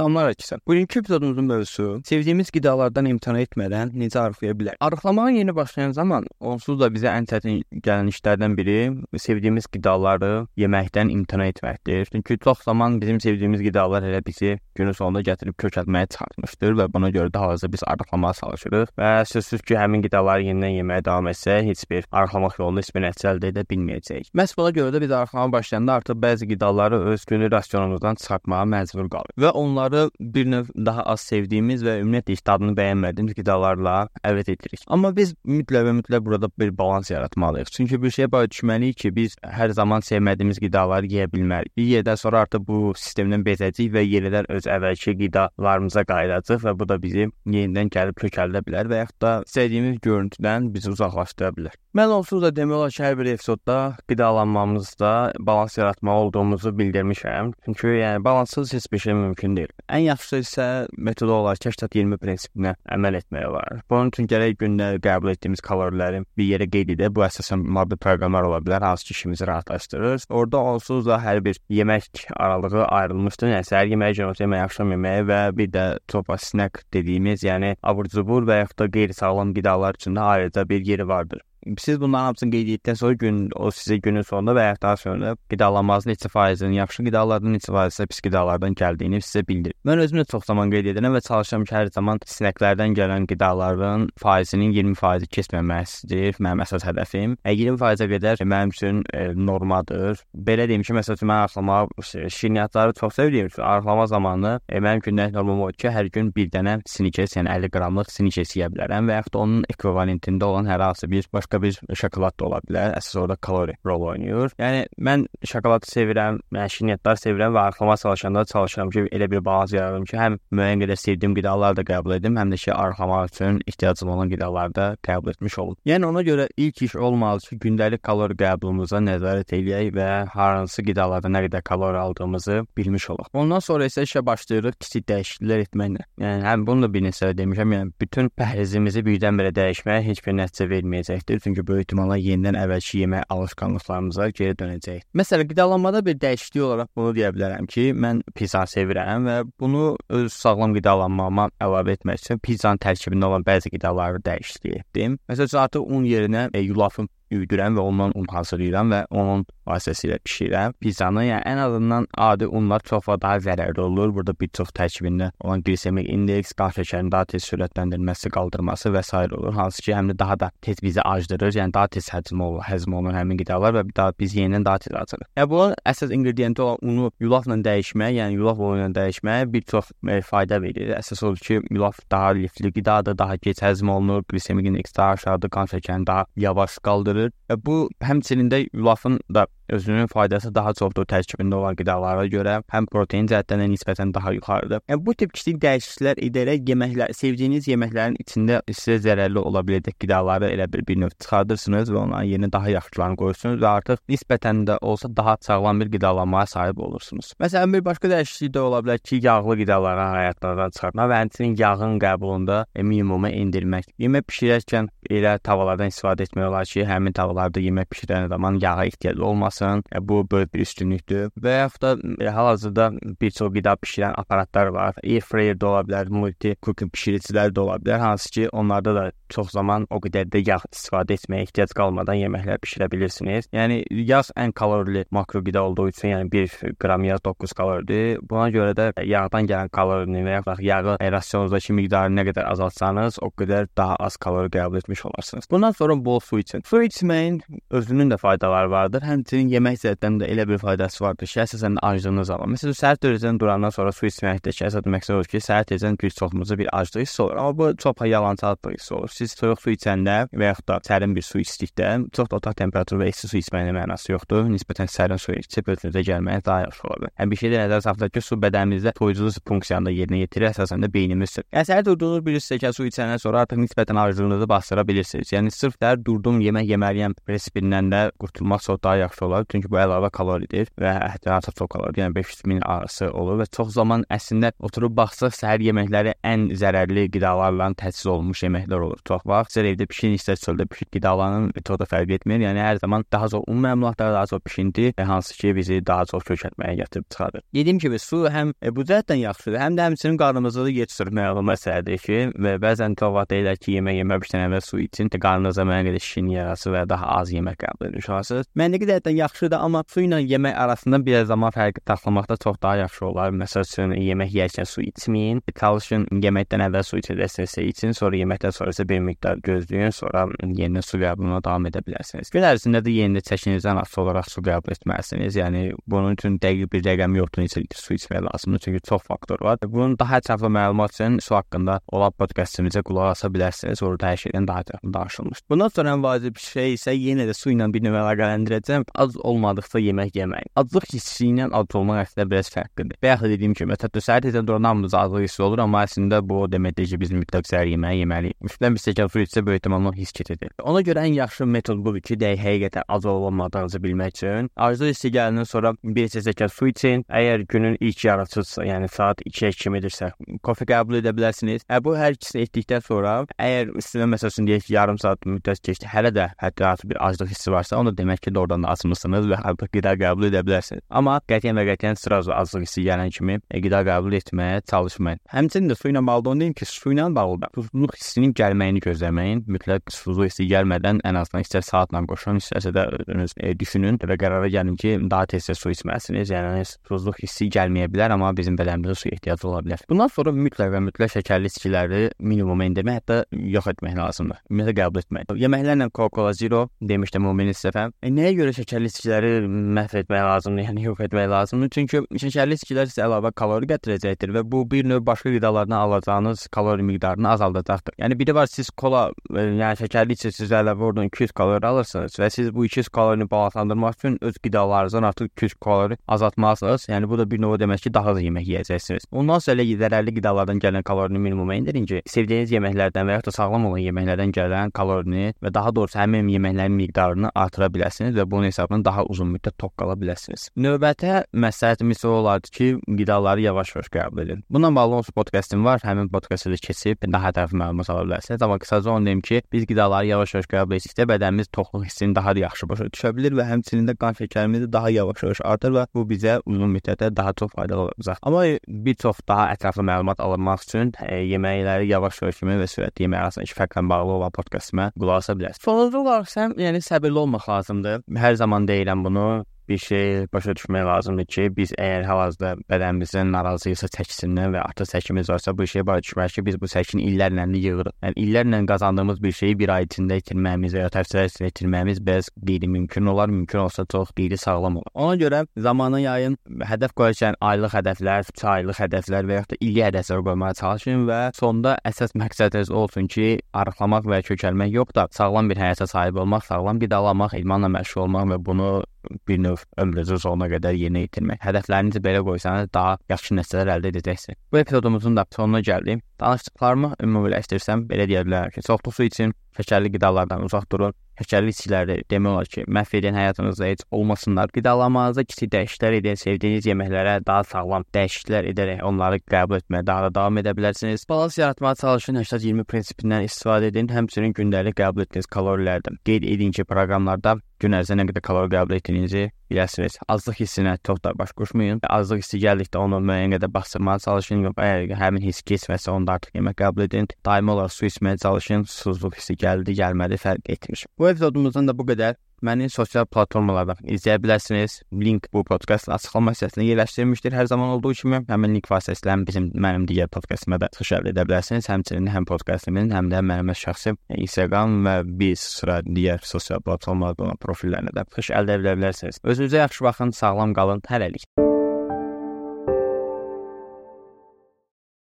Salamlar əksən. Bugünkü epizodumuzun mövzusu sevdiyimiz qidalardan imtina etmədən necə arıqlaya bilərik? Arıqlamağa yeni başlayan zaman onsuz da bizə ən çətin gələn işlərdən biri sevdiyimiz qidaları yeməkdən imtina etməkdir. Çünki çox zaman bizim sevdiyimiz qidalar elə bizi günün sonunda gətirib kökəltməyə çalışmışdır və buna görə də hazırda biz arıqlamağa çalışırıq və sözsüz ki, həmin qidaları yenidən yeməyə davam etsək, heç bir arıqlamaq yolunda heç bir nəticə əldə edə bilməyəcəyik. Məhz buna görə də biz arıqlamağa başlayanda artıq bəzi qidaları öz günlük rasionumuzdan çıxartmağa məcbur qalırıq və onları bir növ daha az sevdiyimiz və ümumiyyətlə heç dadını bəyənmədiyimiz qidalarla əvəz edirik. Amma biz mütləq və mütləq burada bir balans yaratmalıyıq. Çünki bir şeyə başa düşməliyik ki, biz hər zaman sevmədiyimiz qidaları yeyə bilmərik. Bir yerdən sonra artıq bu sistemdən bezəcəyik və yenidən öz əvvəlki qidalarımıza qayıdacağıq və bu da bizi yenidən gəlib kökəldə bilər və yaxud da istədiyimiz görüntüdən bizi uzaqlaşdıra bilər. Mən onsuz da demək olar ki, hər bir epizodda qidalanmamızda balans yaratmalı olduğumuzu bildirmişəm. Çünki yəni balanssız heç bir şey mümkün deyil. Ən yaxşısı isə metod olaraq 80-20 prinsipinə əməl etmək olar. Bunun üçün gərək gündə qəbul etdiyimiz kaloriləri bir yerə qeyd edək. Bu əsasən mobil proqramlar ola bilər, hansı ki işimizi rahatlaşdırır. Orda onsuz da hər bir yemək aralığı ayrılmışdır. Yəni səhər yeməyi, gündüz yeməyi, axşam yeməyi və bir də topa snack dediyimiz, yəni abur-cubur və yaxud da qeyri-sağlam qidalar üçün də ayrıca bir yeri vardır. Siz bunların hamısını qeyd etdikdən sonra gün o sizə günün sonunda və ya daha sonra qidalanmanızın neçə faizinin yaxşı qidalardan, neçə faiz isə pis qidalardan gəldiyini sizə bildirir. Mən özüm də çox zaman qeyd edirəm və çalışıram ki, hər zaman sinəklərdən gələn qidaların faizinin 20% keçməməsidir mənim əsas hədəfim. 20%-ə qədər mənim üçün e, normadır. Belə deyim ki, məsələn, mən arıqlama şirniyyatları çox sevdiyim üçün arıqlama zamanı e, mənim gündəlik normam odur ki, hər gün bir dənə snikers, yəni 50 qramlıq snikers yeyə bilərəm və yaxud da onun ekvivalentində olan hər hansı bir başqa başqa bir şokolad da ola bilər. Əsas orada kalori rol oynayır. Yəni mən şokoladı sevirəm, yəni şirniyyatlar sevirəm və arıqlama çalışanda çalışıram ki, elə bir balans yaradım ki, həm müəyyən qədər sevdiyim qidaları da qəbul edim, həm də ki, arıqlamaq üçün ehtiyacım olan qidaları da qəbul etmiş olum. Yəni ona görə ilk iş olmalı ki, gündəlik kalori qəbulumuza nəzarət eləyək və hansı qidalarda nə qədər kalori aldığımızı bilmiş olaq. Ondan sonra isə işə başlayırıq kiçik dəyişikliklər etməklə. Yəni həm bunu da bir neçə demişəm, yəni bütün pəhrizimizi birdən-birə dəyişmək heç bir nəticə verməyəcəkdir çünki böyük ehtimalla yenidən əvvəlki yemək alışqanlıqlarımıza geri dönəcəyik. Məsələn, qidalanmada bir dəyişiklik olaraq bunu deyə bilərəm ki, mən pizza sevirəm və bunu öz sağlam qidalanmama əlavə etmək üçün pizzanın tərkibində olan bəzi qidaları dəyişdirdim. Məsələn, artıq un yerinə e, yulafın üyüdürəm və ondan un hazırlayıram və onun vasitəsilə bişirirəm. Pizzanı, yəni ən azından adi unlar çox daha zərərli olur. Burada bir çox tərkibində olan glisemik indeks, qan şəkərinin daha tez sürətləndirilməsi, qaldırması və s. olur. Hansı ki, həm də daha da tez bizi acdırır, yəni daha tez həzm olur, həzm olunur həmin qidalar və daha biz yenidən daha tez acırıq. Yəni bunun əsas inqrediyenti olan unu yulafla dəyişmək, yəni yulaf ilə dəyişmək bir çox e, fayda verir. Əsas odur ki, yulaf daha lifli qidadır, daha gec həzm olunur, glisemik indeks daha aşağıdır, qan şəkərini daha yavaş qaldırır. Bu həmçinin də yulafın da özünün faydası daha çoxdur tərkibində olan qidalara görə, həm protein cəhətdən də nisbətən daha yuxarıdır. Yəni bu tip kiçik dəyişikliklər edərək yeməklər, sevdiyiniz yeməklərin içində sizə zərərli ola biləcək qidaları elə bir bir növ çıxardırsınız və onların yerinə daha yaxşılarını qoyursunuz və artıq nisbətən də olsa daha sağlam bir qidalanmaya sahib olursunuz. Məsələn, bir başqa dəyişiklik də ola bilər ki, yağlı qidaları həyatlardan çıxartmaq və həmçinin yağın qəbulunda e, minimuma endirmək. Yemək bişirərkən elə tavalardan istifadə etmək olar ki, həmin tavalarda yemək bişirən zaman yağa ehtiyac olmasın olmasın, e, bu böyük bir üstünlükdür. Və yaxud da e, hal-hazırda bir çox qida bişirən aparatlar var. Air fryer də ola bilər, multi cooking bişiricilər də ola bilər, hansı ki, onlarda da çox zaman o qədər də yağ istifadə etməyə ehtiyac qalmadan yeməklər bişirə bilirsiniz. Yəni yağ ən kalorili makro qida olduğu üçün, yəni 1 qram yağ 9 kaloridir. Buna görə də yağdan gələn kalorini və yaxud yağı rasionunuzdakı miqdarı nə qədər azaltsanız, o qədər daha az kalori qəbul etmiş olarsınız. Bundan sonra bol su için. Su içməyin özünün də faydaları vardır. Həmçinin yemək zəddən də elə bir faydası vardır ki, əsasən aclığınız zaman. Məsələn, səhər tezdən durandan sonra su içməkdəki əsas məqsəd odur ki, səhər tezdən bir çoxumuza bir aclıq hissi olur. Amma bu çox yalançalıq bir hiss olur. Siz soyuq su içəndə və yaxud da sərin bir su içdikdə çox da otaq temperaturu və isti su içməyin mənası yoxdur. Nisbətən sərin su içib özünüzə gəlməyə daha yaxşı ola bilər. Həm bir şey də nəzərə saxlayaq ki, su bədənimizdə soyuculuq funksiyasını yerinə yetirir, əsasən də beynimizdir. Yəni səhər durduğunuz bir stəkan su içəndən sonra artıq nisbətən aclığınızı basdıra bilirsiniz. Yəni sırf dər durdum yemək yeməliyəm prinsipindən də qurtulmaq çox daha yaxşı olar olmalı. Çünki bu əlavə kaloridir və artıq çox kalori, yəni 500 min arası olur və çox zaman əslində oturub baxsaq səhər yeməkləri ən zərərli qidalarla təchiz olunmuş yeməklər olur. Çox vaxt istər evdə bişirin, istər çöldə bişir qidaların metodu fərq etmir. Yəni hər zaman daha çox ümumi məmulatlar, daha çox bişinti və hansı ki bizi daha çox kökəltməyə gətirib çıxarır. Dediyim kimi su həm e, bu cəhətdən yaxşıdır, həm də həmçinin qarnımızı da yetişdirmək olan məsələdir ki, və bəzən çox vaxt deyirlər ki, yemək yeməmişdən əvvəl su için, də qarnınıza mənə qədər şişin yarası və daha az yemək qəbul edirsiniz. Məntiqi cəhətdən yaxşıdır, amma su ilə yemək arasında bir zaman fərqi saxlamaqda çox daha yaxşı olar. Məsəl üçün yemək yeyərkən su içməyin, çalışın yeməkdən əvvəl su içəcəksinizsə için, sonra yeməkdən sonra isə bir miqdar gözləyin, sonra yenidən su qəbuluna davam edə bilərsiniz. Gün ərzində də yenidə çəkinizdən asılı olaraq su qəbul etməlisiniz. Yəni bunun üçün dəqiq bir rəqəm yoxdur, neçə litr su içmək lazımdır, çünki çox faktor var. Bunun daha ətraflı məlumat üçün su haqqında olan podkastımıza qulaq asa bilərsiniz. Orada hər şeydən daha ətraflı danışılmışdır. Bundan sonra ən vacib şey isə yenə də su ilə bir növ əlaqələndirəcəm. Az olmadıqca yemək yeməyin. Aclıq hissi ilə ac olmaq əslində biraz fərqlidir. Bayaq dediyim kimi, hətta səhər tezdən duran hamımız aclıq hissi olur, amma əslində bu o deməkdir ki, biz mütləq səhər yeməyi yeməliyik. Mütləq bir stəkan su içsə böyük ehtimalla hiss keçəcək. Ona görə ən yaxşı metod budur ki, dəqiq həqiqətən ac olmadığınızı bilmək üçün aclıq hissi gələndən sonra bir stəkan su için. Əgər günün ilk yarısıdırsa, yəni saat 2-yə kimidirsə, kofe qəbul edə bilərsiniz. Hə, bu hər ikisini etdikdən sonra, əgər üstünə məsəl üçün deyək ki, yarım saat müddət keçdi, hələ də hətta artıq bir aclıq hissi varsa, onda demək ki, doğrudan da açmısınız və artıq qida qəbul edə bilərsiniz. Amma qətiyyən və qətiyyən sırazu aclıq hissi gələn kimi e, qida qəbul etməyə çalışmayın. Həmçinin də su ilə bağlı deyim ki, su ilə bağlı da susuzluq hissinin gəlməyini gözləməyin. Mütləq susuzluq hissi gəlmədən ən azından istər saatla qoşun, istərsə də özünüz e, düşünün və qərara gəlin ki, daha tez-tez su içməlisiniz. Yəni susuzluq hissi gəlməyə bilər, amma bizim bədənimizə su ehtiyacı ola bilər. Bundan sonra mütləq və mütləq şəkərli içkiləri minimuma endirmək, hətta yox etmək lazımdır. Ümumiyyətlə qəbul etmək. Yeməklərlə Coca-Cola Zero demişdim o mini səfəm. E, nəyə görə şəkərli içkiləri məhv etmək lazımdır, yəni yox etmək lazımdır? Çünki şəkərli içkilər sizə əlavə kalori gətirəcəkdir və bu bir növ başqa qidalardan alacağınız kalori miqdarını azaldacaqdır. Yəni biri var siz kola, e, yəni şəkərli içkirsiniz əlavə oradan 200 kalori alırsınız və siz bu 200 kalorini balanslandırmaq üçün öz qidalarınızdan artıq 200 kalori azaltmalısınız. Yəni bu da bir növ demək ki, daha az yemək yeyəcəksiniz. Ondan sonra zərərli qidalardan gələn kalorini minimuma endirin ki, sevdiyiniz yeməklərdən və ya da sağlam olan yeməklərdən gələn kalorini və daha doğrusu həmin yeməklərin miqdarını artıra bilərsiniz və bunun hesabına daha uzun müddət tox qala bilərsiniz. Növbəti məsləhətimiz olardı ki, qidaları yavaş-yavaş qəbul edin. Bununla bağlı onsuz podkastım var. Həmin podkastı da keçib daha ətraflı məlumat ala bilərsiniz. Amma qısaca onu deyim ki, biz qidaları yavaş-yavaş qəbul etdikdə bədənimiz toxluq hissini daha da yaxşı başa düşə bilir və həmçinin də qan şəkərimiz də daha yavaş-yavaş artır və bu bizə uzun müddətdə daha çox faydalı olacaq. Amma bir çox daha ətraflı məlumat alınmaq üçün e, yeməkləri yavaş-yavaş yemək və sürətli yemək arasındakı fərqlə bağlı olan podkastıma qulaq asa bilərsiniz. Sonuncu olaraq isə yəni səbirli olmaq lazımdır. Hər zaman deyirəm bunu bir şey başa düşmək lazımdır ki, biz əgər hal-hazırda bədənimizin narazıysa çəkisindən və artıq çəkimiz varsa, bu şeyə başa düşməliyik ki, biz bu çəkini illərlə yığırıq. Yəni illərlə qazandığımız bir şeyi bir ay içində itirməyimiz və ya təfsirə itirməyimiz bəz qeyri-mümkün olar, mümkün olsa çox qeyri-sağlam olar. Ona görə zamanı yayın, hədəf qoyarkən aylıq hədəflər, 3 aylıq hədəflər və ya da illik hədəflər qoymağa çalışın və sonda əsas məqsədiniz olsun ki, arıqlamaq və kökəlmək yox da sağlam bir həyata sahib olmaq, sağlam qidalanmaq, idmanla məşğul olmaq və bunu bir növ ömrünüzün sonuna qədər yerinə yetirmək. Hədəflərinizi belə qoysanız daha yaxşı nəticələr əldə edəcəksiniz. Bu epizodumuzun da sonuna gəldik. Danışdıqlarımı ümumiləşdirsəm belə deyə bilərəm ki, çoxlu su için şəkərli qidalardan uzaq durun. Şəkərli içkiləri demək olar ki, məhv edən həyatınızda heç olmasınlar. Qidalanmanızda kiçik dəyişikliklər edin, sevdiyiniz yeməklərə daha sağlam dəyişikliklər edərək onları qəbul etməyə daha da davam edə bilərsiniz. Balans yaratmağa çalışın, 80-20 prinsipindən istifadə edin. Həmçinin gündəlik qəbul etdiyiniz kalorilərdən qeyd edin ki, proqramlarda gün ərzində nə qədər kalori qəbul etdiyinizi biləsiniz. Azlıq hissinə çox da baş qoşmayın. Azlıq hissi gəldikdə onu müəyyən qədər basdırmağa çalışın. Əgər həmin hiss keçməsə, onda artıq yemək qəbul edin. Daimi olaraq su içməyə çalışın. Susuzluq hissi gəldi, gəlmədi fərq etmir. Bu epizodumuzdan da bu qədər. Məni sosial platformalardan izləyə bilərsiniz. Link bu podkastın açıqlama hissəsinə yerləşdirilmişdir. Hər zaman olduğu kimi həmin link vasitəsilə bizim mənim digər podkastıma da çıxış əldə edə bilərsiniz. Həmçinin həm podkastımın, həm də mənim şəxsi Instagram və bir sıra digər sosial platformalarda olan profillərinə də çıxış əldə edə bilərsiniz. Özünüzə yaxşı baxın, sağlam qalın. Hələlik.